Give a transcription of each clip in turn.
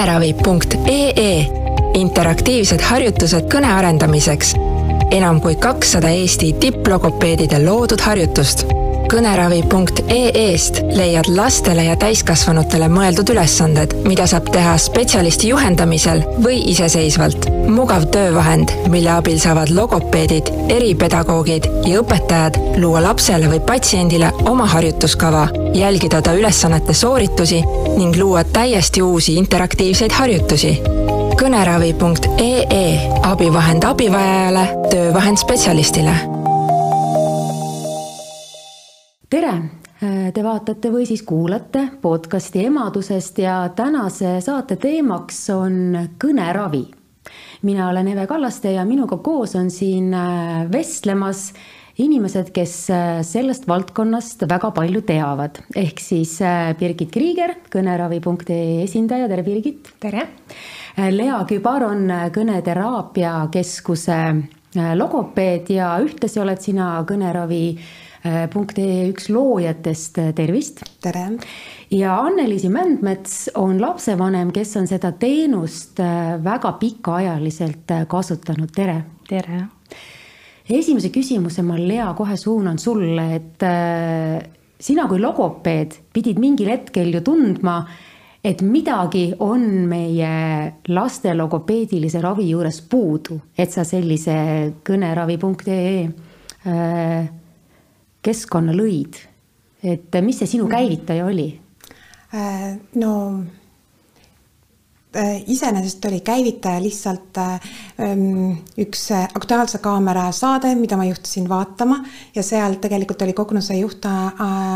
kõneravi.ee interaktiivsed harjutused kõne arendamiseks. enam kui kakssada Eesti tipplogopeedide loodud harjutust kõneravi.ee-st leiad lastele ja täiskasvanutele mõeldud ülesanded, mida saab teha spetsialisti juhendamisel või iseseisvalt. mugav töövahend, mille abil saavad logopeedid, eripedagoogid ja õpetajad luua lapsele või patsiendile oma harjutuskava, jälgida ta ülesannete sooritusi ning luua täiesti uusi interaktiivseid harjutusi kõneravi.ee abivahend abivajajale, töövahend spetsialistile tere, te vaatate või siis kuulate podcasti emadusest ja tänase saate teemaks on kõneravi. mina olen Eve Kallaste ja minuga koos on siin äh, vestlemas inimesed, kes äh, sellest valdkonnast väga palju teavad, ehk siis äh, Birgit Kriiger, kõneravi.ee esindaja, tere Birgit. tere. Lea Kübar on Kõneteraapia Keskuse logopeed ja ühtlasi oled sina Kõneravi punkt ee üks loojatest, tervist. tere. ja Anneliisi Mändmets on lapsevanem, kes on seda teenust äh, väga pikaajaliselt äh, kasutanud, tere. tere. esimese küsimuse ma, Lea, kohe suunan sulle, et äh, sina kui logopeed pidid mingil hetkel ju tundma, et midagi on meie laste logopeedilise ravi juures puudu, et sa sellise kõneravi.ee keskkonna lõid, et mis see sinu käivitaja oli? Äh, no äh, iseenesest oli käivitaja lihtsalt ähm, üks Aktuaalse Kaamera saade, mida ma juhtusin vaatama. Ja seal tegelikult oli kognuse juht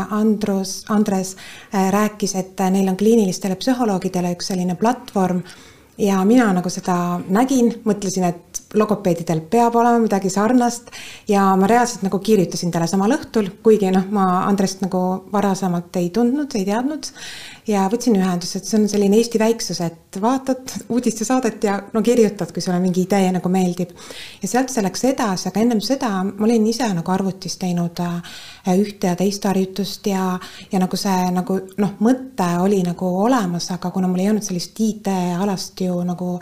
Andrus, Andres rääkis, et neil on kliinilistele psühholoogidele üks selline platvorm. Ja mina nagu seda nägin, mõtlesin, et logopeedidel peab olema midagi sarnast ja ma reaalselt nagu kirjutasin talle samal õhtul, kuigi noh, ma Andrest nagu varasemalt ei tundnud, ei teadnud ja võtsin ühenduse, et see on selline Eesti väiksus, et vaatad uudistesaadet ja no kirjutad, kui sulle mingi idee nagu meeldib. ja sealt see läks edasi, aga ennem seda ma olin ise nagu arvutis teinud äh, ühte ja teist harjutust ja, ja nagu see nagu noh, mõte oli nagu olemas, aga kuna mul ei olnud sellist IT-alast ju nagu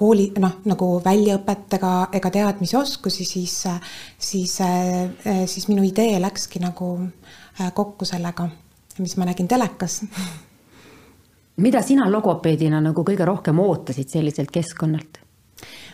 kooli noh, nagu väljaõpet ega, ega teadmisi-oskusi, siis, siis, siis minu idee läkski nagu äh, kokku sellega, mis ma nägin telekas mida sina logopeedina nagu kõige rohkem ootasid selliselt keskkonnalt?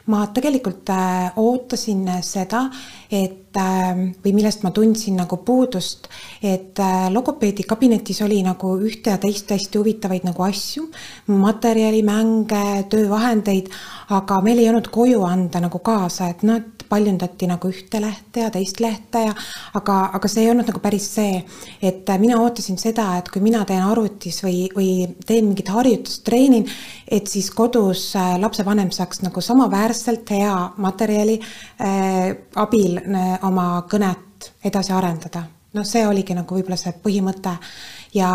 Ma tegelikult äh, ootasin seda, et äh, või millest ma tundsin nagu puudust, et äh, logopeedi kabinetis oli nagu ühte ja teist hästi huvitavaid nagu asju, materjali, mänge, töövahendeid, aga meil ei olnud koju anda nagu kaasa, et noh, paljundati nagu ühte lehte ja teist lehte ja aga, aga see ei olnud nagu päris see, et mina ootasin seda, et kui mina teen arvutis või, või teen mingit harjutust, treenin, et siis kodus äh, lapsevanem saaks nagu samaväärselt hea materjali äh, abil äh, oma kõnet edasi arendada. noh, see oligi nagu võib-olla see põhimõte ja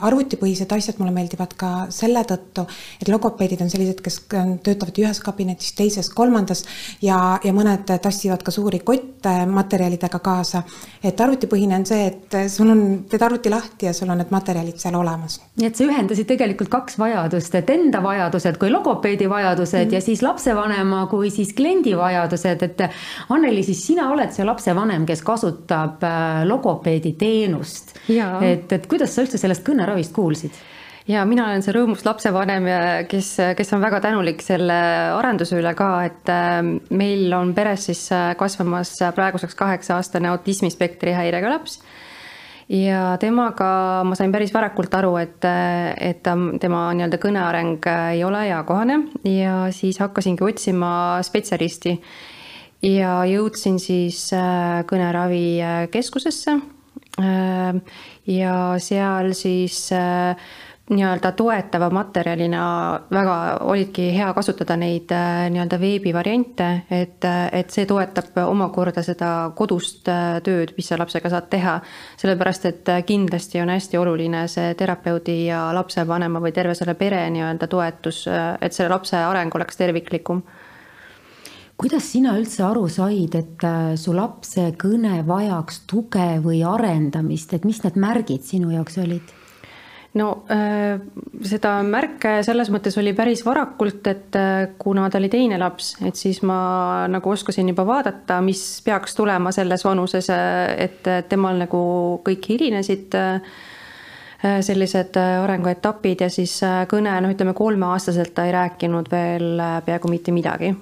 arvutipõhised asjad mulle meeldivad ka selle tõttu, et logopeedid on sellised, kes töötavad ühes kabinetis, teises, kolmandas ja, ja mõned tassivad ka suuri kotte materjalidega kaasa. et arvutipõhine on see, et sul on, teed arvuti lahti ja sul on need materjalid seal olemas. nii et sa ühendasid tegelikult kaks vajadust, et enda vajadused kui logopeedi vajadused mm -hmm. ja siis lapsevanema kui siis kliendi vajadused, et Anneli, siis sina oled see lapsevanem, kes kasutab äh, logopeedi teenust. et, et kuidas sa üldse sellest kõneravist kuulsid? ja mina olen see rõõmus lapsevanem kes, kes on väga tänulik selle arenduse üle ka, et äh, meil on peres siis äh, kasvamas praeguseks kaheksa-aastane autismispektri häirega laps. ja temaga ma sain päris varakult aru, et, et tema nii-öelda kõneareng ei ole eakohane ja siis hakkasingi otsima spetsialisti ja jõudsin siis äh, kõneravikeskusesse ja seal siis äh, nii-öelda toetava materjalina väga olidki hea kasutada neid äh, nii-öelda veebivariante, et, et see toetab omakorda seda kodust äh, tööd, mis sa lapsega saad teha. sellepärast, et kindlasti on hästi oluline see terapeudi ja lapsevanema või terve selle pere nii-öelda toetus, et selle lapse areng oleks terviklikum kuidas sina üldse aru said, et äh, su lapse kõne vajaks tuge või arendamist, et mis need märgid sinu jaoks olid? no äh, seda märke selles mõttes oli päris varakult, et äh, kuna ta oli teine laps, et siis ma nagu oskasin juba vaadata, mis peaks tulema selles vanuses, et temal nagu kõik hilinesid sellised arenguetapid ja siis kõne, noh, ütleme kolmeaastaselt ta ei rääkinud veel peaaegu mitte midagi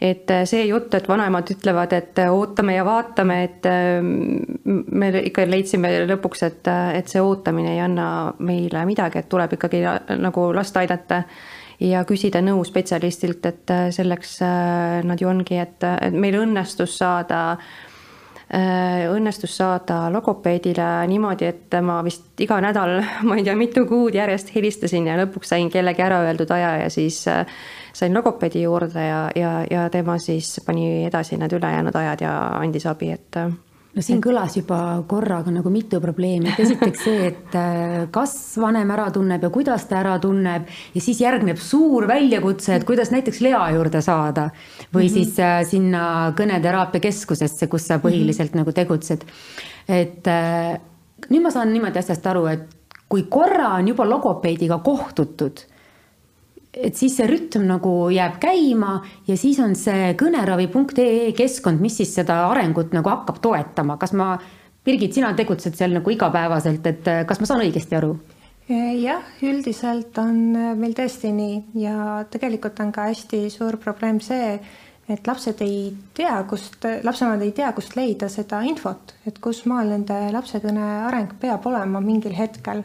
et äh, see jutt, et vanemad ütlevad, et äh, ootame ja vaatame, et äh, me ikka leidsime lõpuks, et, et see ootamine ei anna meile midagi, et tuleb ikkagi nagu last aidata ja küsida nõu spetsialistilt, et selleks nad ju ongi, et, et meil õnnestus saada õnnestus saada logopeedile niimoodi, et ma vist iga nädal, ma ei tea, mitu kuud järjest helistasin ja lõpuks sain kellegi ära öeldud aja ja siis sain logopeedi juurde ja, ja, ja tema siis pani edasi need ülejäänud ajad ja andis abi, et no siin kõlas juba korraga nagu mitu probleemi, et esiteks see, et äh, kas vanem ära tunneb ja kuidas ta ära tunneb ja siis järgneb suur väljakutse, et kuidas näiteks Lea juurde saada või mm -hmm. siis äh, sinna kõneteraapia keskusesse, kus sa põhiliselt mm -hmm. nagu tegutsed. et äh, nüüd ma saan niimoodi asjast aru, et kui korra on juba logopeediga kohtutud et siis see rütm nagu jääb käima ja siis on see kõneravi.ee keskkond, mis siis seda arengut nagu hakkab toetama, kas ma, Birgit, sina tegutsed seal nagu igapäevaselt, et kas ma saan õigesti aru? jah, üldiselt on meil tõesti nii ja tegelikult on ka hästi suur probleem see, et lapsed ei tea, kust, lapsevanemad ei tea, kust leida seda infot, et kus maal nende lapse kõne areng peab olema mingil hetkel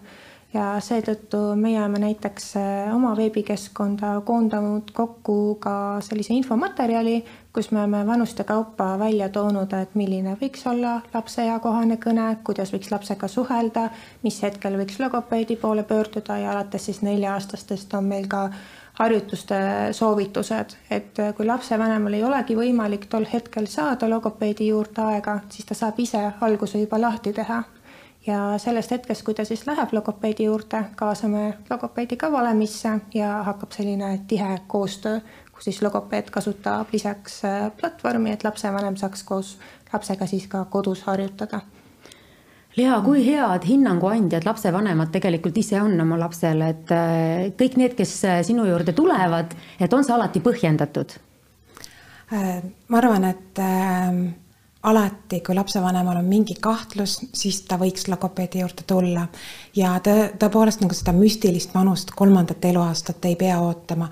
ja seetõttu meie oleme näiteks äh, oma veebikeskkonda koondanud kokku ka sellise infomaterjali, kus me oleme vanuste kaupa välja toonud, et milline võiks olla lapse eakohane kõne, kuidas võiks lapsega suhelda, mis hetkel võiks logopeedi poole pöörduda ja alates siis nelja-aastastest on meil ka harjutuste soovitused, et äh, kui lapsevanemal ei olegi võimalik tol hetkel saada logopeedi juurde aega, siis ta saab ise alguse juba lahti teha ja sellest hetkest, kui ta siis läheb logopeedi juurde, kaasame logopeedi ka valemisse ja hakkab selline tihe koostöö, kus siis logopeed kasutab lisaks äh, platvormi, et lapsevanem saaks koos lapsega siis ka kodus harjutada. Lea, kui head hinnanguandjad lapsevanemad tegelikult ise on oma lapsele, et äh, kõik need, kes äh, sinu juurde tulevad, et on see alati põhjendatud? ma arvan, et alati, kui lapsevanemal on mingi kahtlus, siis ta võiks logopeedi juurde tulla. ja tõ-, tõepoolest nagu seda müstilist vanust kolmandat eluaastat ei pea ootama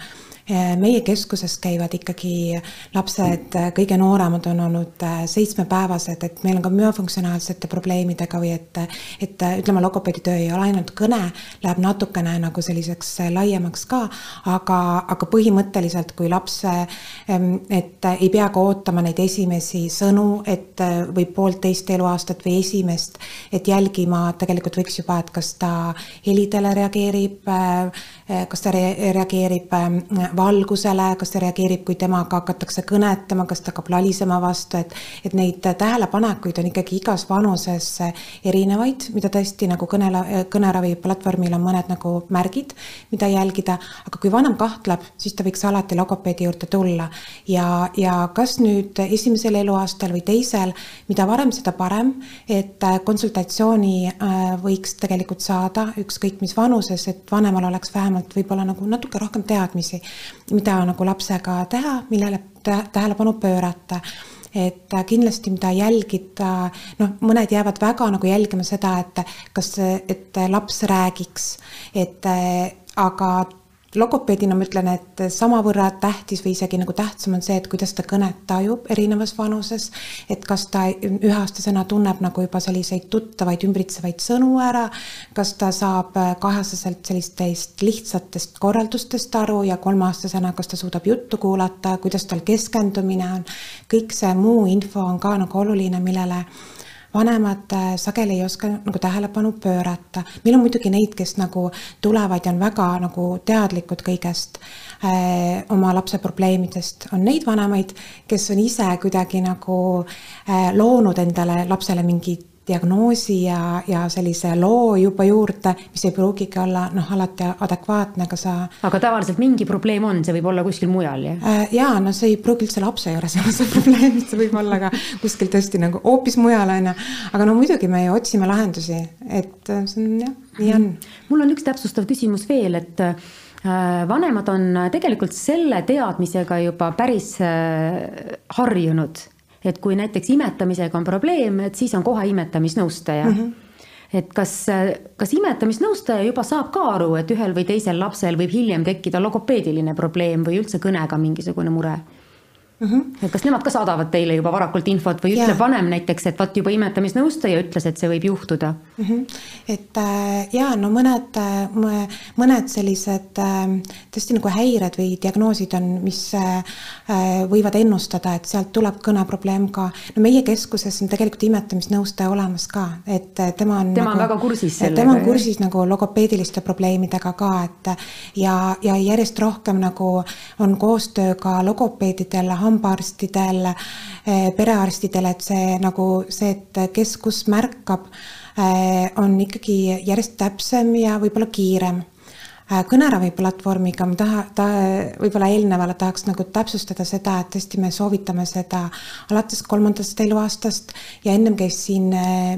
meie keskuses käivad ikkagi lapsed, eh, kõige nooremad on olnud eh, seitsmepäevased, et meil on ka müofunktsionaalsete probleemidega või et, et ütleme, logopeedi töö ei ole ainult kõne, läheb natukene nagu selliseks laiemaks ka, aga, aga põhimõtteliselt, kui laps, et ei pea ka ootama neid esimesi sõnu, et või poolteist eluaastat või esimest, et jälgima tegelikult võiks juba, et kas ta helidele reageerib, kas ta reageerib valgusele, kas ta reageerib, kui temaga hakatakse kõnetama, kas ta hakkab lalisema vastu, et, et neid tähelepanekuid on ikkagi igas vanuses erinevaid, mida tõesti nagu kõne, kõneravi platvormil on mõned nagu märgid, mida jälgida, aga kui vanem kahtleb, siis ta võiks alati logopeedi juurde tulla. Ja, ja kas nüüd esimesel eluaastal või teisel, mida varem, seda parem, et konsultatsiooni äh, võiks tegelikult saada ükskõik mis vanuses, et vanemal oleks vähemalt võib-olla nagu natuke rohkem teadmisi mida nagu lapsega teha, millele tähelepanu pöörata. Et kindlasti, mida jälgida, noh, mõned jäävad väga nagu jälgima seda, et kas, et laps räägiks, et aga logopeedina ma ütlen, et samavõrra tähtis või isegi nagu tähtsam on see, et kuidas ta kõnet tajub erinevas vanuses. et kas ta üheaastasena tunneb nagu juba selliseid tuttavaid ümbritsevaid sõnu ära, kas ta saab kaheaastaselt sellistest lihtsatest korraldustest aru ja kolmeaastasena, kas ta suudab juttu kuulata, kuidas tal keskendumine on. kõik see muu info on ka nagu oluline, millele vanemad äh, sageli ei oska nagu tähelepanu pöörata. meil on muidugi neid, kes nagu tulevad ja on väga nagu teadlikud kõigest äh, oma lapse probleemidest. on neid vanemaid, kes on ise kuidagi nagu äh, loonud endale lapsele mingi diagnoosi ja, ja sellise loo juba juurde, mis ei pruugigi olla noh, alati adekvaatne, aga sa. aga tavaliselt mingi probleem on, see võib olla kuskil mujal, jah? Äh, jaa, no see ei pruugi üldse lapse juures olla see probleem, see võib olla ka kuskil tõesti nagu hoopis mujal, on ju. aga no muidugi me ju otsime lahendusi, et see on jah, nii on. mul on üks täpsustav küsimus veel, et äh, vanemad on tegelikult selle teadmisega juba päris äh, harjunud et kui näiteks imetamisega on probleem, et siis on kohe imetamisnõustaja mm. -hmm et kas, kas imetamisnõustaja juba saab ka aru, et ühel või teisel lapsel võib hiljem tekkida logopeediline probleem või üldse kõnega mingisugune mure? Mm. -hmm. et kas nemad ka saadavad teile juba varakult infot või ütleb yeah. vanem näiteks, et vot juba imetamisnõustaja ütles, et see võib juhtuda mm? -hmm. et äh, ja no mõned, äh, mõned sellised äh, tõesti nagu häired või diagnoosid on, mis võivad ennustada, et sealt tuleb kõneprobleem ka. no meie keskuses on tegelikult imetamisnõustaja olemas ka, et tema on. tema nagu, on väga kursis sellega. tema on kursis nagu logopeediliste probleemidega ka, et ja, ja järjest rohkem nagu on koostöö ka logopeedidel hambaarstidel, eh, perearstidel, et see nagu see, et kes kus märkab, eh, on ikkagi järjest täpsem ja võib-olla kiirem. Eh, kõneraviplatvormiga ma taha, ta võib-olla eelnevale tahaks nagu täpsustada seda, et tõesti me soovitame seda alates kolmandast eluaastast ja ennem käis siin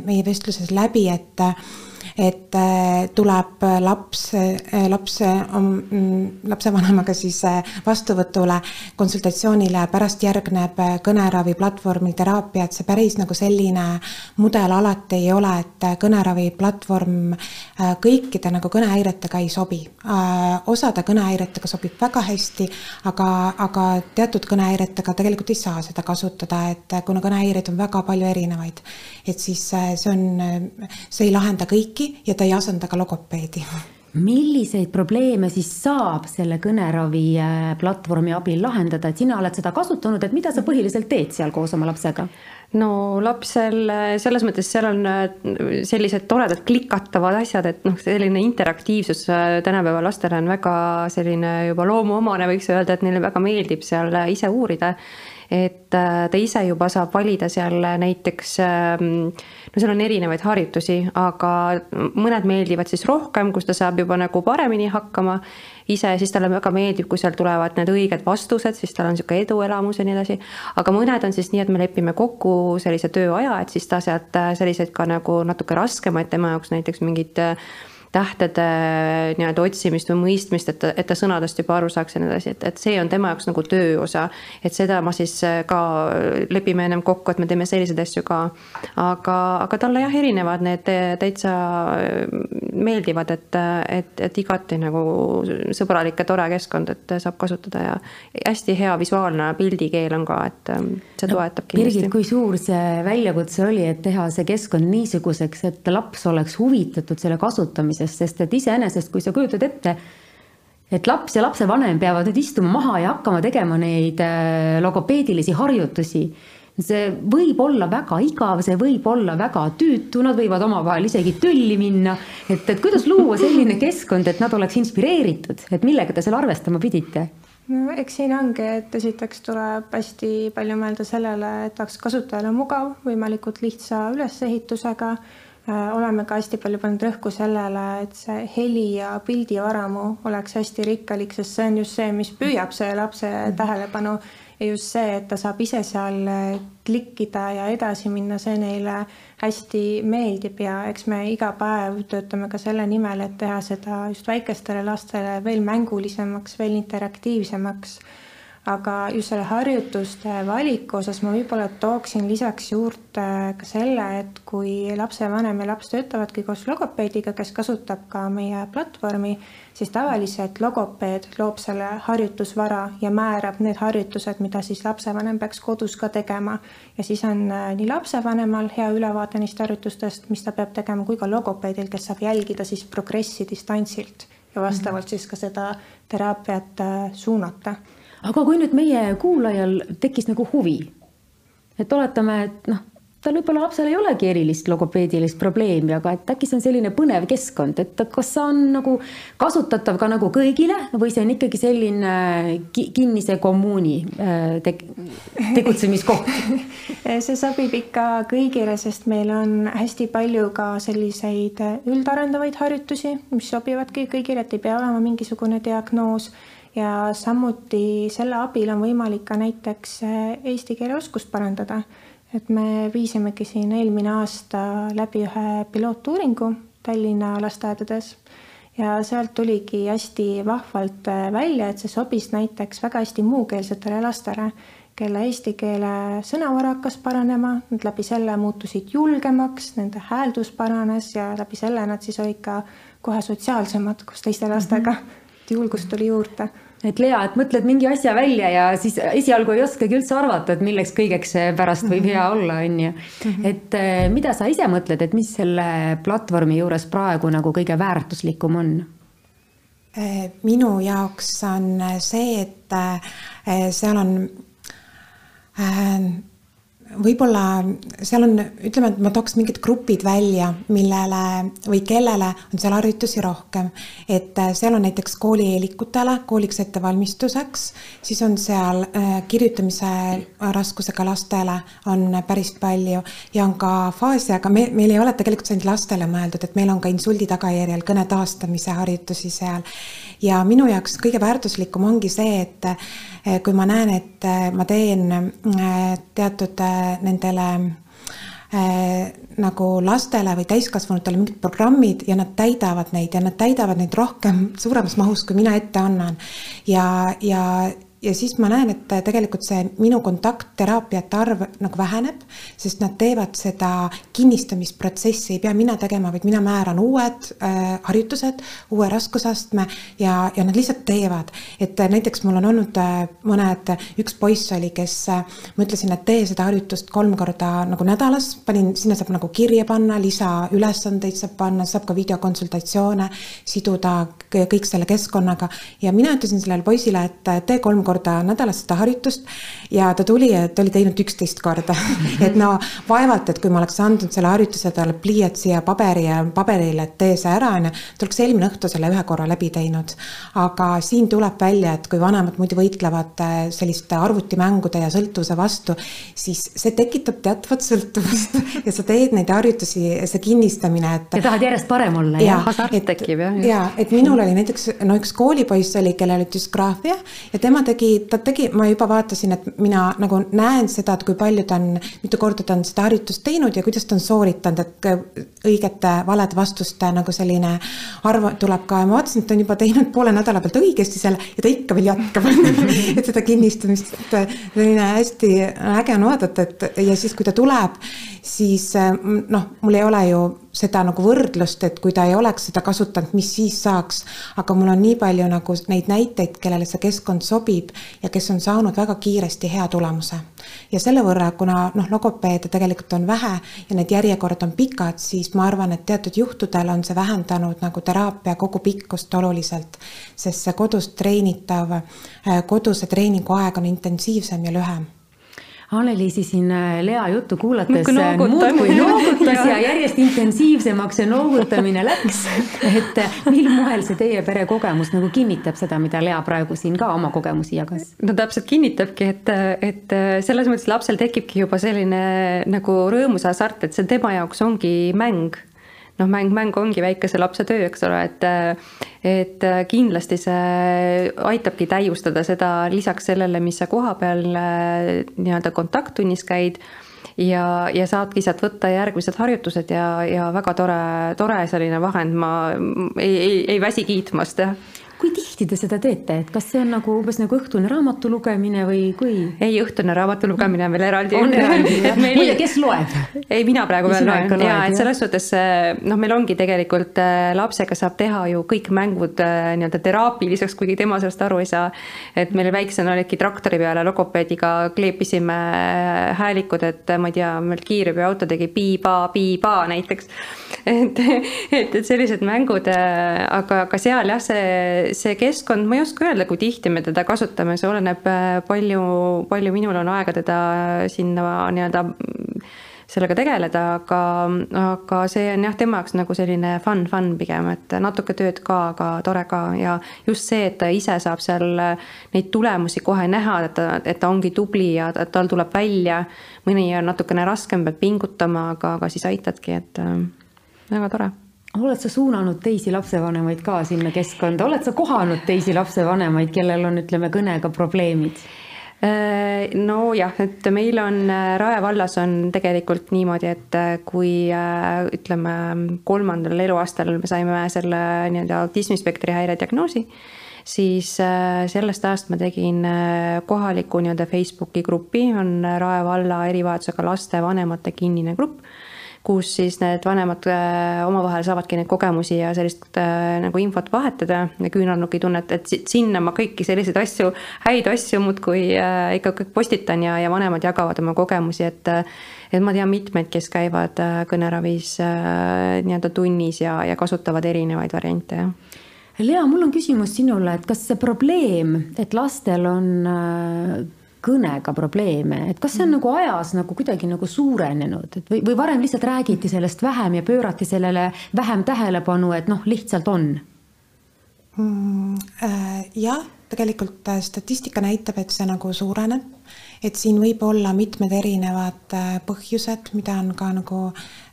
meie vestluses läbi, et et äh, tuleb laps, äh, laps mm, lapsevanemaga siis äh, vastuvõtule, konsultatsioonile, pärast järgneb kõneraviplatvormil teraapia, et see päris nagu selline mudel alati ei ole, et kõneraviplatvorm kõikide nagu kõnehäiretega ei sobi. osade kõnehäiretega sobib väga hästi, aga, aga teatud kõnehäiretega tegelikult ei saa seda kasutada, et kuna kõnehäireid on väga palju erinevaid, et siis see on, see ei lahenda kõiki kõiki ja ta ei asenda ka logopeedi. Milliseid probleeme siis saab selle kõneravi äh, platvormi abil lahendada, et sina oled seda kasutanud, et mida sa põhiliselt teed seal koos oma lapsega? no lapsel selles mõttes seal on äh, sellised toredad klikatavad asjad, et noh, selline interaktiivsus äh, tänapäeva lastele on väga selline juba loomuomane, võiks öelda, et neile väga meeldib seal ise uurida et äh, ta ise juba saab valida seal näiteks, ähm, no seal on erinevaid harjutusi, aga mõned meeldivad siis rohkem, kus ta saab juba nagu paremini hakkama ise, siis talle väga meeldib, kui seal tulevad need õiged vastused, siis tal on niisugune eduelamus ja nii edasi. aga mõned on siis nii, et me lepime kokku sellise tööaja, et siis ta sealt äh, selliseid ka nagu natuke raskemaid tema jaoks näiteks mingid äh, tähtede nii-öelda otsimist või mõistmist, et ta, et ta sõnadest juba aru saaks ja nii edasi, et, et see on tema jaoks nagu töö osa. et seda ma siis äh, ka lepime ennem kokku, et me teeme selliseid asju ka. aga, aga talle jah, erinevad need täitsa äh, meeldivad, et, et, et igati nagu sõbralik ja tore keskkond, et saab kasutada ja hästi hea visuaalne pildikeel on ka, et ähm, see toetab no, kindlasti. Birgit, kui suur see väljakutse oli, et teha see keskkond niisuguseks, et laps oleks huvitatud selle kasutamisest? Tegemisest, sest et iseenesest, kui sa kujutad ette, et laps ja lapsevanem peavad nüüd istuma maha ja hakkama tegema neid äh, logopeedilisi harjutusi see võib olla väga igav, see võib olla väga tüütu, nad võivad omavahel isegi tülli minna. et, et kuidas luua selline keskkond, et nad oleks inspireeritud, et millega te seal arvestama pidite? no eks siin ongi, et esiteks tuleb hästi palju mõelda sellele, et oleks kasutajale mugav, võimalikult lihtsa ülesehitusega oleme ka hästi palju pannud rõhku sellele, et see heli ja pildivaramu oleks hästi rikkalik, sest see on just see, mis püüab see lapse tähelepanu. Ja just see, et ta saab ise seal äh, klikkida ja edasi minna, see neile hästi meeldib. Ja eks me iga päev töötame ka selle nimel, et teha seda just väikestele lastele veel mängulisemaks, veel interaktiivsemaks aga just selle harjutuste valiku osas ma võib-olla tooksin lisaks juurde ka selle, et kui lapsevanem ja laps töötavadki koos logopeediga, kes kasutab ka meie platvormi, siis tavaliselt logopeed loob selle harjutusvara ja määrab need harjutused, mida siis lapsevanem peaks kodus ka tegema. ja siis on äh, nii lapsevanemal hea ülevaade neist harjutustest, mis ta peab tegema, kui ka logopeedil, kes saab jälgida siis progressi distantsilt ja vastavalt siis ka seda teraapiat äh, suunata aga kui nüüd meie kuulajal tekkis nagu huvi, et oletame, et noh, tal võib-olla lapsel ei olegi erilist logopeedilist probleemi, aga et äkki see on selline põnev keskkond, et kas see on nagu kasutatav ka nagu kõigile või see on ikkagi selline kinnise kommuuni äh, te tegutsemiskoht? See sobib ikka kõigile, sest meil on hästi palju ka selliseid üldarendavaid harjutusi, mis sobivadki kõigile, et ei pea olema mingisugune diagnoos ja samuti selle abil on võimalik ka näiteks eesti keele oskust parandada et me viisimegi siin eelmine aasta läbi ühe pilootuuringu Tallinna lasteaedades ja sealt tuligi hästi vahvalt äh, välja, et see sobis näiteks väga hästi muukeelsetele lastele, kelle eesti keele sõnavara hakkas paranema, nad läbi selle muutusid julgemaks, nende hääldus paranes ja läbi selle nad siis olid ka kohe sotsiaalsemad koos teiste lastega mm. -hmm. julgust tuli juurde et Lea, et mõtled mingi asja välja ja siis esialgu ei oskagi üldse arvata, et milleks kõigeks see pärast võib hea olla, on ju. Mhm. et eh, mida sa ise mõtled, et mis selle platvormi juures praegu nagu kõige väärtuslikum on? Eh, minu jaoks on see, et eh, seal on võib-olla seal on, ütleme, et ma tooks mingid grupid välja, millele või kellele on seal harjutusi rohkem. et äh, seal on näiteks koolieelikutele, kooliks ettevalmistuseks, siis on seal äh, kirjutamise raskusega lastele on päris palju ja on ka faasi, aga me, meil ei ole tegelikult see ainult lastele mõeldud, et meil on ka insuldi tagajärjel kõne taastamise harjutusi seal. ja minu jaoks kõige väärtuslikum ongi see, et äh, kui ma näen, et ma teen teatud nendele äh, nagu lastele või täiskasvanutele mingid programmid ja nad täidavad neid ja nad täidavad neid rohkem, suuremas mahus, kui mina ette annan. ja, ja, ja siis ma näen, et tegelikult see minu kontaktteraapiate arv nagu väheneb, sest nad teevad seda kinnistamisprotsessi, ei pea mina tegema, vaid mina määran uued äh, harjutused, uue raskusastme ja, ja nad lihtsalt teevad. et äh, näiteks mul on olnud äh, mõned, üks poiss oli, kes äh,, ma ütlesin, et tee seda harjutust kolm korda nagu nädalas, panin, sinna saab nagu kirja panna, lisaülesandeid saab panna, saab ka videokonsultatsioone siduda kõik selle keskkonnaga ja mina ütlesin sellele poisile, et äh, tee kolm korda korda nädalas seda harjutust ja ta tuli ja ta oli teinud üksteist korda et no vaevalt, et kui ma oleks andnud selle harjutuse talle pliiatsi ja paberi ja paberile, et tee see ära, onju, ta oleks eelmine õhtu selle ühe korra läbi teinud. aga siin tuleb välja, et kui vanemad muidu võitlevad äh, selliste arvutimängude ja sõltuvuse vastu, siis see tekitab teatavat sõltuvust ja sa teed neid harjutusi, see kinnistamine, et. ja tahad järjest parem olla ja, ja. et tekib jah. ja, et minul oli näiteks no üks koolipoiss oli, kellel oli düsgraafia ja tema tegi tegi, ta tegi, ma juba vaatasin, et mina nagu näen seda, et kui palju ta on, mitu korda ta on seda harjutust teinud ja kuidas ta on sooritanud, et õigete valede vastuste nagu selline arv tuleb ka. Ja ma vaatasin, et ta on juba teinud poole nädala pealt õigesti selle ja ta ikka veel jätkab. Et seda kinnistamist, selline hästi äge on vaadata, et ja siis, kui ta tuleb, siis noh, mul ei ole ju seda nagu võrdlust, et kui ta ei oleks seda kasutanud, mis siis saaks. aga mul on nii palju nagu neid näiteid, kellele see keskkond sobib ja kes on saanud väga kiiresti hea tulemuse. ja selle võrra, kuna noh, logopeede tegelikult on vähe ja need järjekorrad on pikad, siis ma arvan, et teatud juhtudel on see vähendanud nagu teraapia kogupikkust oluliselt. sest see kodus treenitav, koduse treeningu aeg on intensiivsem ja lühem Anneliisi siin äh, Lea juttu kuulates äh, muudkui noogutas ja järjest intensiivsemaks see noogutamine läks. et äh, mil moel see teie pere kogemus nagu kinnitab seda, mida Lea praegu siin ka oma kogemusi jagas? no täpselt kinnitabki, et, et selles mõttes lapsel tekibki juba selline nagu rõõmus hasart, et see tema jaoks ongi mäng noh, mäng, mäng ongi väikese lapse töö, eks ole, et et kindlasti see aitabki täiustada seda lisaks sellele, mis sa kohapeal nii-öelda kontakttunnis käid ja, ja saadki sealt võtta järgmised harjutused ja, ja väga tore, tore selline vahend, ma ei, ei, ei väsi kiitmast, jah kui tihti te seda teete, et kas see on nagu umbes nagu õhtune raamatu lugemine või kui? ei, õhtune raamatu lugemine on veel eraldi. on eraldi jah muide, kes loeb? ei, mina praegu veel loen ja et selles suhtes noh, meil ongi tegelikult äh, lapsega saab teha ju kõik mängud äh, nii-öelda teraapiliseks, kuigi tema sellest aru ei saa. et meil väiksena olidki traktori peale logopeediga kleepisime äh, häälikud, et ma ei tea, meil kiirabiauto tegi piiba-piiba näiteks. et, et, et sellised mängud, aga, aga seal jah, see see keskkond, ma ei oska öelda, kui tihti me teda kasutame, see oleneb äh, palju, palju minul on aega teda sinna nii-öelda sellega tegeleda, aga, aga see on jah, tema jaoks nagu selline fun, fun pigem, et natuke tööd ka, aga tore ka ja just see, et ta ise saab seal neid tulemusi kohe näha, et ta, et ta ongi tubli ja tal tuleb välja. mõni on natukene raskem, peab pingutama, aga, aga siis aitadki, et äh, väga tore oled sa suunanud teisi lapsevanemaid ka sinna keskkonda, oled sa kohanud teisi lapsevanemaid, kellel on, ütleme, kõnega probleemid? Äh, nojah, et meil on äh, Rae vallas on tegelikult niimoodi, et äh, kui ütleme, kolmandal eluaastal me saime selle nii-öelda autismispektri häire diagnoosi, siis sellest ajast ma tegin kohaliku nii-öelda Facebooki grupi, on Rae valla erivajadusega laste vanemate kinnine grupp kus siis need vanemad äh, omavahel saavadki neid kogemusi ja sellist äh, nagu infot vahetada ja küünarnuki tunnet, et sinna ma kõiki selliseid asju, häid asju muudkui äh, ikka kõik postitan ja, ja vanemad jagavad oma kogemusi, et et ma tean mitmeid, kes käivad kõneravis nii-öelda tunnis ja, ja kasutavad erinevaid variante, jah. Lea, mul on küsimus sinule, et kas see probleem, et lastel on kõnega probleeme, et kas see on nagu ajas nagu kuidagi nagu suurenenud, et või, või varem lihtsalt räägiti sellest vähem ja pöörati sellele vähem tähelepanu, et noh, lihtsalt on mm,? Äh, jah, tegelikult äh, statistika näitab, et see nagu suureneb, et siin võib olla mitmed erinevad äh, põhjused, mida on ka nagu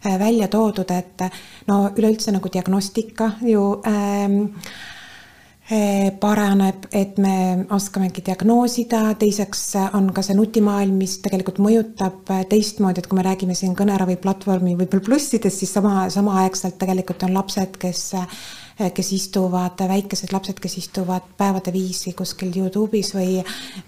välja toodud, et no üleüldse nagu diagnostika ju ähm, paraneb, et me oskamegi diagnoosida, teiseks on ka see nutimaailm, mis tegelikult mõjutab teistmoodi, et kui me räägime siin kõneraviplatvormi võib-olla plussidest, siis sama, samaaegselt tegelikult on lapsed, kes kes istuvad, väikesed lapsed, kes istuvad päevade viisi kuskil Youtube'is või,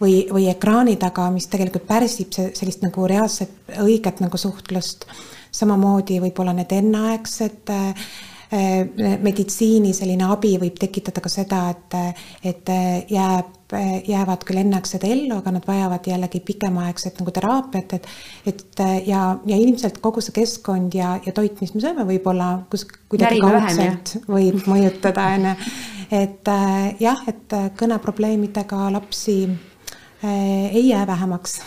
või, või ekraani taga, mis tegelikult pärsib sellist nagu reaalset õiget nagu suhtlust. samamoodi võib-olla need enneaegsed Äh, meditsiini selline abi võib tekitada ka seda, et, et jääb, jäävad küll enneaegsed ellu, aga nad vajavad jällegi pikemaaegset nagu teraapiat, et, et ja, ja ilmselt kogu see keskkond ja, ja toit, mis me sööme, võib-olla kus kuidagi kaudselt võib mõjutada, on ju. et äh, jah, et kõneprobleemidega lapsi äh, ei jää vähemaks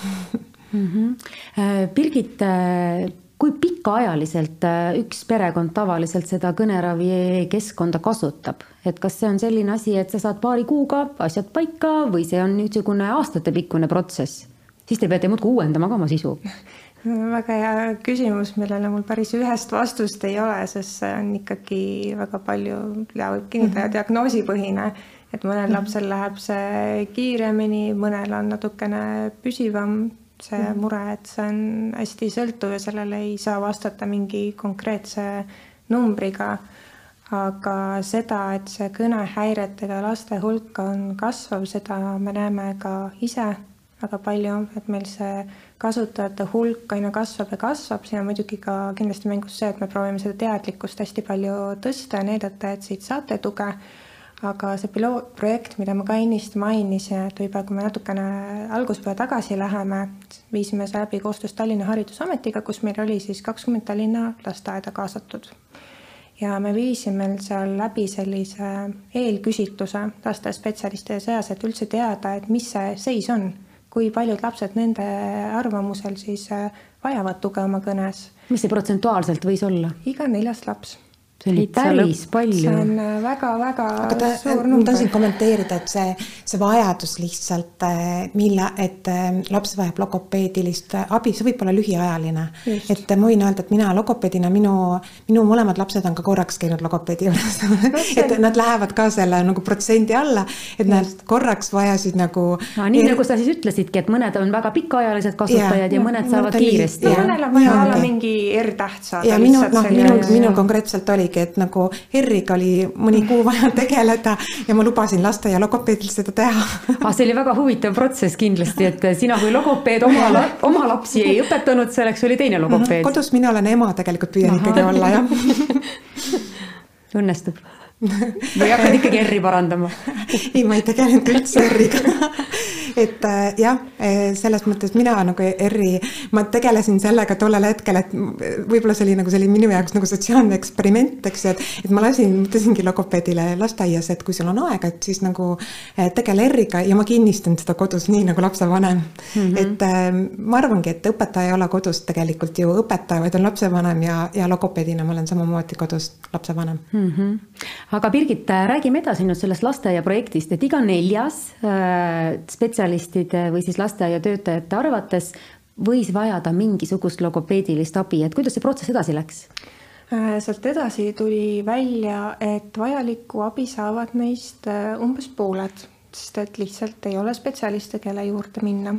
mm. -hmm. Birgit kui pikaajaliselt äh, üks perekond tavaliselt seda kõneravikeskkonda kasutab, et kas see on selline asi, et sa saad paari kuuga asjad paika või see on niisugune aastatepikkune protsess? siis te peate muudkui uuendama ka oma sisu väga hea küsimus, millele mul päris ühest vastust ei ole, sest see on ikkagi väga palju ja võib kinnitada mm -hmm. diagnoosipõhine, et mõnel mm -hmm. lapsel läheb see kiiremini, mõnel on natukene püsivam see mm. mure, et see on hästi sõltuv ja sellele ei saa vastata mingi konkreetse numbriga. aga seda, et see kõnehäiretega laste hulk on kasvav, seda me näeme ka ise väga palju, et meil see kasutajate hulk aina kasvab ja kasvab, siin on muidugi ka kindlasti mängus see, et me proovime seda teadlikkust hästi palju tõsta ja näidata, et siit saate tuge aga see pilootprojekt, mida ma ka ennist mainisin, et võib-olla kui me natukene alguspeale tagasi läheme, viisime see läbi koostöös Tallinna Haridusametiga, kus meil oli siis kakskümmend Tallinna lasteaeda kaasatud. ja me viisime seal läbi sellise eelküsitluse lastespetsialistide seas, et üldse teada, et mis see seis on, kui paljud lapsed nende arvamusel siis vajavad tuge oma kõnes. mis see protsentuaalselt võis olla? iga neljas laps see oli päris palju. see on väga-väga äh, suur number. ma tahtsin kommenteerida, et see, see vajadus lihtsalt, äh, mille, et äh, laps vajab logopeedilist abi, see võib olla lühiajaline. et ma võin öelda, et mina logopeedina, minu, minu mõlemad lapsed on ka korraks käinud logopeedi juures et nad lähevad ka selle nagu protsendi alla, et nad Just. korraks vajasid nagu no,. nii er... nagu sa siis ütlesidki, et mõned on väga pikaajalised kasutajad ja, ja mõned saavad kiiresti. mõnel on vaja olla mingi R-täht saada. ja minu, noh, minul, minul konkreetselt oligi oligi, et nagu R-iga oli mõni kuu vaja tegeleda ja ma lubasin lasteaia logopeedil seda teha ah,. see oli väga huvitav protsess kindlasti, et sina kui logopeed oma, oma lapsi ei õpetanud, selleks oli teine logopeed. kodus mina olen ema, tegelikult püüan ikkagi olla, jah õnnestub või hakkad ikkagi R-i parandama? ei, ma ei tegelenud üldse R-iga et äh, jah, äh, selles mõttes mina nagu R-i, ma tegelesin sellega tollel hetkel, et võib-olla see oli nagu oli minu jaoks nagu sotsiaalne eksperiment, eks ju, et, et ma lasin, ütlesingi logopeedile lasteaias, et kui sul on aega, et siis nagu äh, tegele R-iga ja ma kinnistan seda kodus nii nagu lapsevanem mm. -hmm. et ma arvangi, et õpetaja ei ole kodus tegelikult ju õpetaja, vaid on lapsevanem ja, ja logopeedina ma olen samamoodi kodus lapsevanem mm. -hmm. Aga Birgit, räägime edasi nüüd sellest lasteaiaprojektist, et iga neljas äh, spetsialist spetsialistide või siis lasteaiatöötajate arvates võis vajada mingisugust logopeedilist abi, et kuidas see protsess edasi läks? Äh, sealt edasi tuli välja, et vajalikku abi saavad neist äh, umbes pooled, sest et lihtsalt ei ole spetsialiste, kelle juurde minna.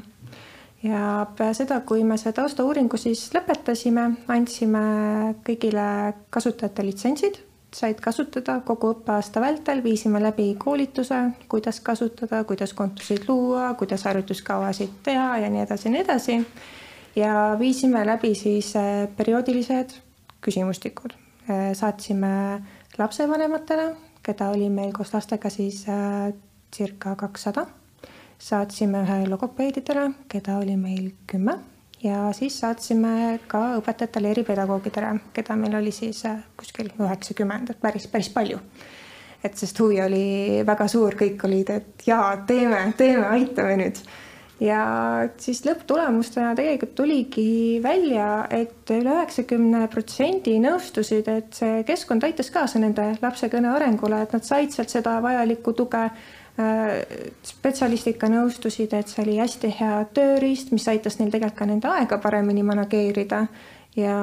ja peale seda, kui me selle taustauuringu siis lõpetasime, andsime kõigile kasutajate litsentsid said kasutada kogu õppeaasta vältel, viisime läbi koolituse, kuidas kasutada, kuidas kontosid luua, kuidas harjutuskavasid teha ja nii edasi ja nii edasi. ja viisime läbi siis äh, perioodilised küsimustikud. Äh, saatsime lapsevanematele, keda oli meil koos lastega siis äh, circa kakssada. saatsime ühe logopeedidele, keda oli meil kümme ja siis saatsime ka õpetajatele, eripedagoogidele, keda meil oli siis äh, kuskil üheksakümmend, et päris, päris palju. et sest huvi oli väga suur, kõik olid, et jaa, teeme, teeme, aitame nüüd. ja siis lõpptulemustena tegelikult tuligi välja et, et üle üheksakümne protsendi nõustusid, et see keskkond aitas kaasa nende lapse kõne arengule, et nad said sealt seda vajalikku tuge spetsialistid ka nõustusid, et see oli hästi hea tööriist, mis aitas neil tegelikult ka nende aega paremini manageerida ja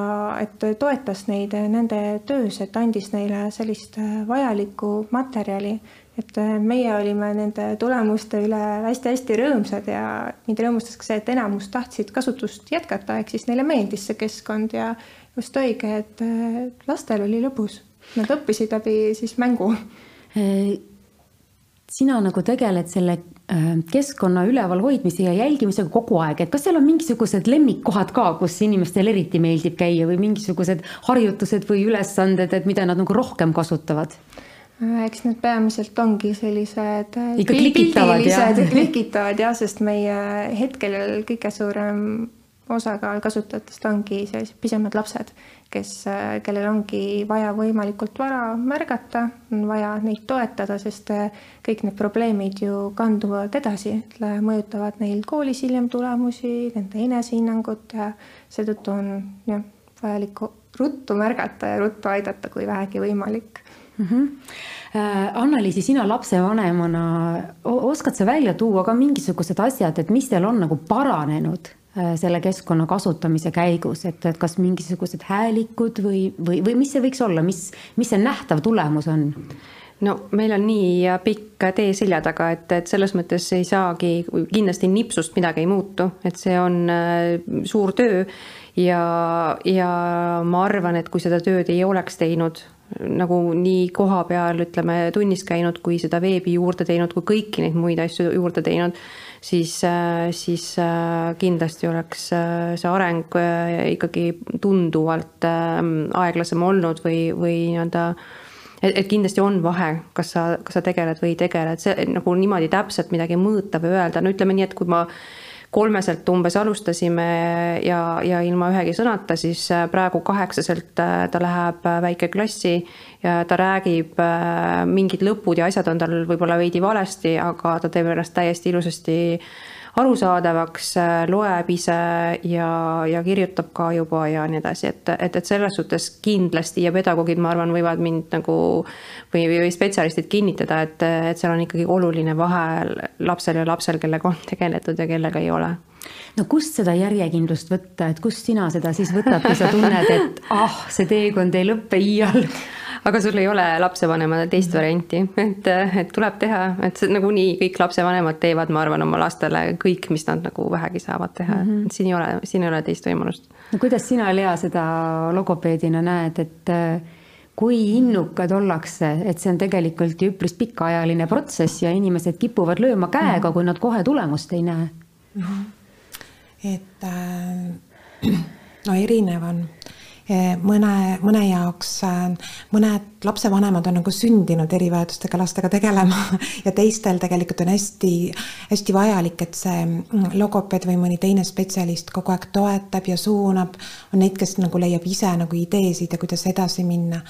et toetas neid nende töös, et andis neile sellist äh, vajalikku materjali. et äh, meie olime nende tulemuste üle hästi-hästi rõõmsad ja mind rõõmustas ka see, et enamus tahtsid kasutust jätkata, ehk siis neile meeldis see keskkond ja just õige, et lastel oli lõbus. Nad õppisid läbi siis mängu sina nagu tegeled selle äh, keskkonna ülevalhoidmise ja jälgimisega kogu aeg, et kas seal on mingisugused lemmikkohad ka, kus inimestel eriti meeldib käia või mingisugused harjutused või ülesanded, et mida nad nagu rohkem kasutavad? Äh, eks need peamiselt ongi sellised äh, ikka klikitavad ja klikitavad jah, sest meie hetkel kõige suurem osakaal kasutajatest ongi sellised pisemad lapsed kes, kellel ongi vaja võimalikult vara märgata, on vaja neid toetada, sest äh, kõik need probleemid ju kanduvad edasi, mõjutavad neil koolis hiljem tulemusi, nende enesehinnangut ja seetõttu on jah, vajalik ruttu märgata ja ruttu aidata, kui vähegi võimalik mm. -hmm. Annaliisi, sina lapsevanemana oskad sa välja tuua ka mingisugused asjad, et mis teil on nagu paranenud Äh, selle keskkonna kasutamise käigus, et, et kas mingisugused häälikud või, või, või mis see võiks olla, mis, mis see nähtav tulemus on? no meil on nii pikk tee selja taga, et, et selles mõttes ei saagi, kindlasti nipsust midagi ei muutu, et see on äh, suur töö ja, ja ma arvan, et kui seda tööd ei oleks teinud nagu nii koha peal, ütleme, tunnis käinud, kui seda veebi juurde teinud, kui kõiki neid muid asju juurde teinud siis, äh, siis äh, kindlasti oleks äh, see areng ikkagi tunduvalt aeglasem olnud või, või nii-öelda et, et kindlasti on vahe, kas sa, kas sa tegeled või ei tegele, et see nagu niimoodi täpselt midagi mõõta või öelda, no ütleme nii, et kui ma kolmeselt umbes alustasime ja, ja ilma ühegi sõnata, siis äh, praegu kaheksaselt äh, ta läheb äh, väikeklassi ja ta räägib, mingid lõpud ja asjad on tal võib-olla veidi valesti, aga ta teeb ennast täiesti ilusasti arusaadavaks, loeb ise ja, ja kirjutab ka juba ja nii edasi, et, et, et selles suhtes kindlasti ja pedagoogid, ma arvan, võivad mind nagu või, või spetsialistid kinnitada, et, et seal on ikkagi oluline vahe lapsel ja lapsel, kellega on tegeletud ja kellega ei ole. No kust seda järjekindlust võtta, et kust sina seda siis võtad, kui sa tunned, et ah, see teekond ei lõppe iial? Aga sul ei ole lapsevanemale teist varianti, et, et tuleb teha, et nagunii kõik lapsevanemad teevad, ma arvan, oma lastele kõik, mis nad nagu vähegi saavad teha mm, -hmm. et siin ei ole, siin ei ole teist võimalust. no kuidas sina, Lea, seda logopeedina näed, et äh, kui innukad ollakse, et see on tegelikult ju üpris pikaajaline protsess ja inimesed kipuvad lööma käega, mhm. kui nad kohe tulemust ei näe mm. -hmm. et äh, no erinev on mõne, mõne jaoks, mõned lapsevanemad on nagu sündinud erivajadustega lastega tegelema ja teistel tegelikult on hästi, hästi vajalik, et see mm, logopeed või mõni teine spetsialist kogu aeg toetab ja suunab. on neid, kes nagu leiab ise nagu ideesid ja kuidas edasi minna.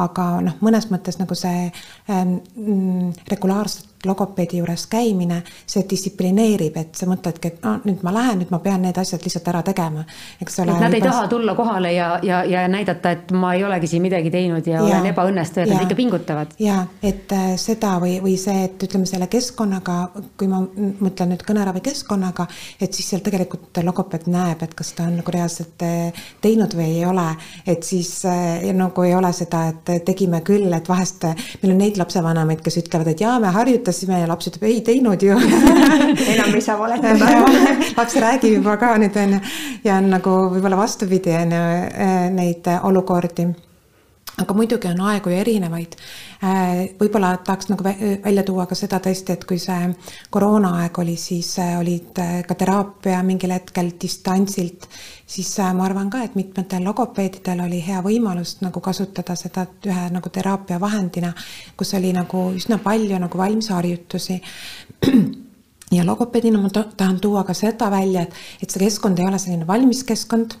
aga noh, mõnes mõttes nagu see ähm, mm, regulaarselt logopeedi juures käimine, see distsiplineerib, et sa mõtledki, et no nüüd ma lähen, nüüd ma pean need asjad lihtsalt ära tegema, eks ole. nad ei taha tulla kohale ja, ja, ja näidata, et ma ei olegi siin midagi teinud ja, ja olen ebaõnnestunud, nad ikka pingutavad. ja et äh, seda või, või see, et ütleme selle keskkonnaga, kui ma mõtlen nüüd kõneravi keskkonnaga, et siis seal tegelikult logopeed näeb, et kas ta on nagu reaalselt äh, teinud või ei ole, et siis äh, nagu ei ole seda, et tegime küll, et vahest meil on neid lapsevanemaid, kes ütlevad, et jaa, me harjutasime vaatasime ja laps ütleb, ei teinud ju. Enam ei saa valetada. Laps räägib juba ka nüüd on ju. Ja on nagu võib-olla vastupidi on ju eh, neid olukordi aga muidugi on aegu ju erinevaid. Eh, võib-olla tahaks nagu välja tuua ka seda tõesti, et kui see koroonaaeg oli, siis eh, olid ka teraapia mingil hetkel distantsilt siis äh, ma arvan ka, et mitmetel logopeedidel oli hea võimalus nagu kasutada seda ühe nagu teraapiavahendina, kus oli nagu üsna palju nagu valmisharjutusi ja logopeedina ma tahan tuua ka seda välja, et, et see keskkond ei ole selline valmis keskkond.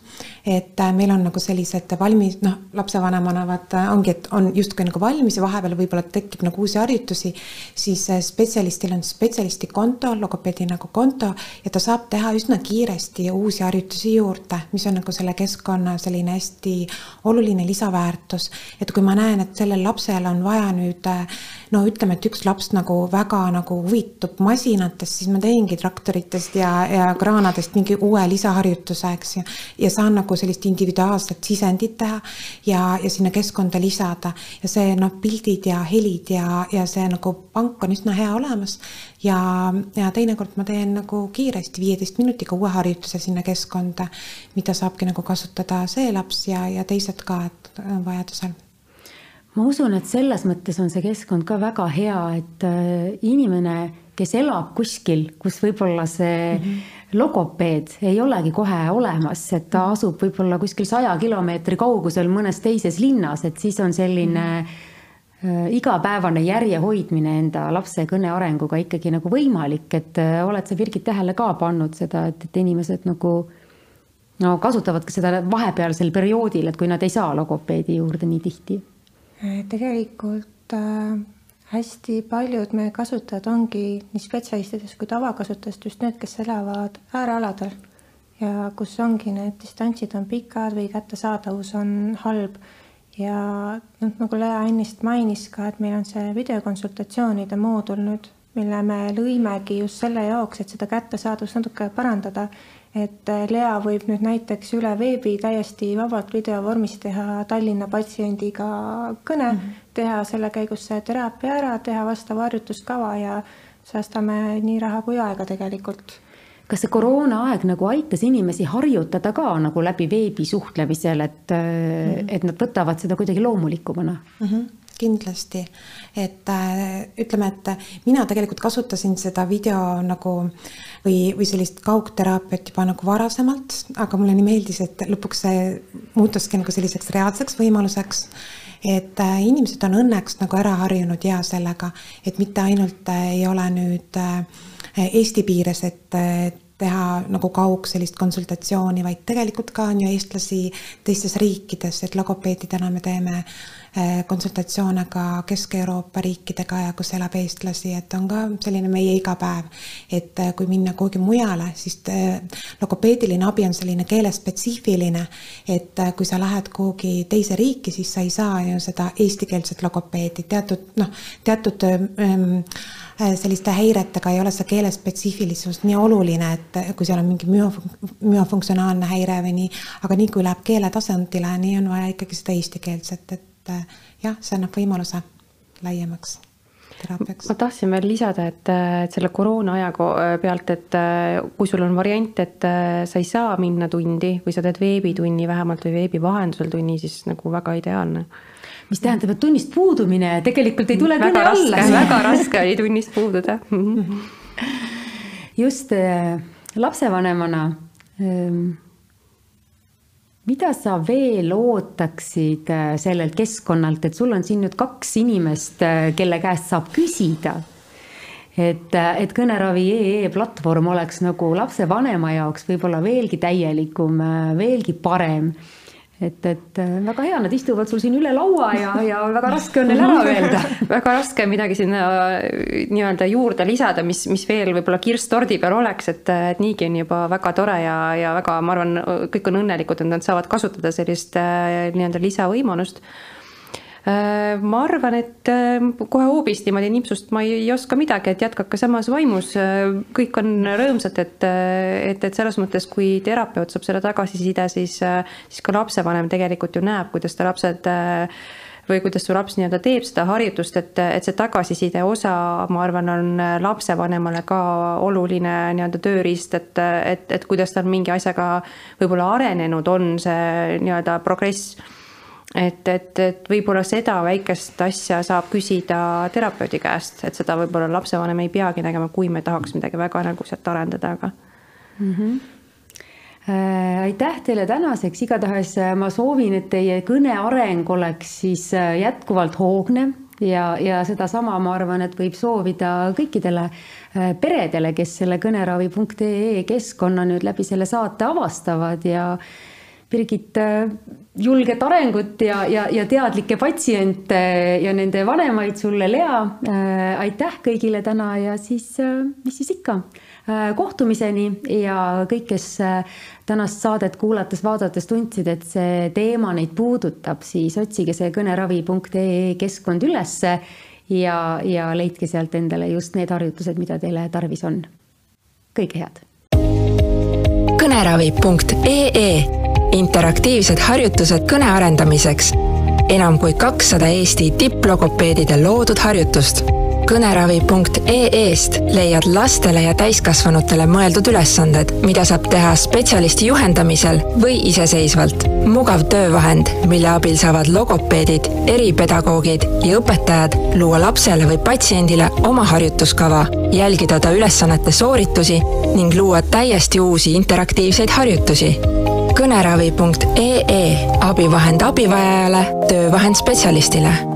et äh, meil on nagu sellised valmis, noh, lapsevanemana vaata ongi, et on justkui nagu valmis ja vahepeal võib-olla tekib nagu uusi harjutusi. siis äh, spetsialistil on spetsialisti konto, logopeedi nagu konto ja ta saab teha üsna kiiresti uusi harjutusi juurde, mis on nagu selle keskkonna selline hästi oluline lisaväärtus. et kui ma näen, et sellel lapsel on vaja nüüd äh, no ütleme, et üks laps nagu väga nagu huvitub masinatest, siis ma teengi traktoritest ja, ja kraanadest mingi uue lisaharjutuse, eks ju. ja saan nagu sellist individuaalset sisendit teha ja, ja sinna keskkonda lisada ja see noh, pildid ja helid ja, ja see nagu pank on üsna hea olemas. ja, ja teinekord ma teen nagu kiiresti viieteist minutiga uue harjutuse sinna keskkonda, mida saabki nagu kasutada see laps ja, ja teised ka, et vajadusel ma usun, et selles mõttes on see keskkond ka väga hea, et äh, inimene, kes elab kuskil, kus võib-olla see mm -hmm. logopeed ei olegi kohe olemas, et ta mhm. asub võib-olla kuskil saja kilomeetri kaugusel mõnes teises linnas, et siis on selline -hmm. igapäevane järje hoidmine enda lapse kõne arenguga ikkagi nagu võimalik, et äh, oled sa, Birgit, tähele ka pannud seda, et, et inimesed nagu no kasutavad ka seda vahepealsel perioodil, et kui nad ei saa logopeedi juurde nii tihti Äh, tegelikult äh, hästi paljud meie kasutajad ongi nii spetsialistidest kui tavakasutajast just need, kes elavad äärealadel ja kus ongi need distantsid on pikad või kättesaadavus on halb. ja noh, nagu Lea ennist mainis ka, et meil on see videokonsultatsioonide moodul nüüd, mille me lõimegi just selle jaoks, et seda kättesaadavust natuke parandada et äh, Lea võib nüüd näiteks üle veebi täiesti vabalt videovormis teha Tallinna patsiendiga kõne mm, -hmm. teha selle käigus see teraapia ära, teha vastav harjutuskava ja säästame nii raha kui aega tegelikult kas see koroonaaeg nagu aitas inimesi harjutada ka nagu läbi veebi suhtlemisel, et mm, -hmm. et nad võtavad seda kuidagi loomulikumana mm? -hmm kindlasti, et äh, ütleme, et mina tegelikult kasutasin seda video nagu või, või sellist kaugteraapiat juba nagu varasemalt, aga mulle nii meeldis, et lõpuks see muutuski nagu selliseks reaalseks võimaluseks et äh, inimesed on õnneks nagu ära harjunud ja sellega, et mitte ainult äh, ei ole nüüd Eesti piires, et teha nagu kaug sellist konsultatsiooni, vaid tegelikult ka on ju eestlasi teistes riikides, et logopeedidena me teeme konsultatsioone ka Kesk-Euroopa riikidega ja kus elab eestlasi, et on ka selline meie igapäev. et eh, kui minna kuhugi mujale, siis eh, logopeediline abi on selline keelespetsiifiline, et kui sa lähed kuhugi teise riiki, siis sa ei saa ju seda eestikeelset logopeedi, teatud noh, teatud ähm, selliste häiretega ei ole see keelespetsiifilisus nii oluline, et kui seal on mingi müofunk-, müofunktsionaalne häire või nii, aga nii kui läheb keele tasandile, nii on vaja ikkagi seda eestikeelset, et et äh, jah, see annab võimaluse laiemaks teraapiaks. ma tahtsin veel lisada, et, et selle koroona aja äh, pealt, et kui sul on variant, et sa ei saa minna tundi või sa teed veebitunni vähemalt või veebi vahendusel tunni, siis nagu väga ideaalne. mis tähendab, et tunnist puudumine tegelikult ei tule kõne alla. väga raske oli tunnist puududa just lapsevanemana ähm, mida sa veel ootaksid äh, sellelt keskkonnalt, et sul on siin nüüd kaks inimest, äh, kelle käest saab küsida? et, äh, et Kõneravi.ee platvorm oleks nagu lapsevanema jaoks võib-olla veelgi täielikum, veelgi parem et, et äh, väga hea, nad istuvad sul siin üle laua ja, ja väga raske on neil ära öelda. Väga raske midagi sinna äh, nii-öelda juurde lisada, mis, mis veel võib-olla kirss tordi peal oleks, et, et niigi on juba väga tore ja, ja väga, ma arvan, kõik on õnnelikud, et nad saavad kasutada sellist äh, nii-öelda lisavõimalust. Äh, ma arvan, et äh, kohe hoobist niimoodi nipsust ma ei, ei oska midagi, et jätkake samas vaimus. Äh, kõik on rõõmsad, et, et, et selles mõttes, kui terapeut saab selle tagasiside, siis, siis ka lapsevanem tegelikult ju näeb, kuidas ta lapsed või kuidas su laps nii-öelda teeb seda harjutust, et, et see tagasiside osa, ma arvan, on lapsevanemale ka oluline nii-öelda tööriist, et, et, et kuidas ta on mingi asjaga võib-olla arenenud, on see nii-öelda progress et, et, et võib-olla seda väikest asja saab küsida terapeudi käest, et seda võib-olla lapsevanem ei peagi nägema, kui me tahaks midagi väga nagu sealt arendada, aga mm. -hmm aitäh teile tänaseks, igatahes äh, ma soovin, et teie kõne areng oleks siis äh, jätkuvalt hoogne ja, ja sedasama ma arvan, et võib soovida kõikidele peredele, kes selle kõneravi.ee keskkonna nüüd läbi selle saate avastavad ja Birgit, äh, julget arengut ja, ja, ja teadlikke patsiente ja nende vanemaid sulle, Lea. Äh, aitäh kõigile täna ja siis, äh, mis siis ikka, kohtumiseni ja kõik, kes tänast saadet kuulates, vaadates tundsid, et see teema neid puudutab, siis otsige see kõneravi.ee keskkond ülesse ja, ja leidke sealt endale just need harjutused, mida teile tarvis on. kõike head. kõneravi.ee interaktiivsed harjutused kõne arendamiseks. enam kui kakssada Eesti tipplogopeedide loodud harjutust. kõneravi.ee-st leiad lastele ja täiskasvanutele mõeldud ülesanded, mida saab teha spetsialisti juhendamisel või iseseisvalt. mugav töövahend, mille abil saavad logopeedid, eripedagoogid ja õpetajad luua lapsele või patsiendile oma harjutuskava, jälgida ta ülesannete sooritusi ning luua täiesti uusi interaktiivseid harjutusi kõneravi.ee abivahend abivajajale, töövahend spetsialistile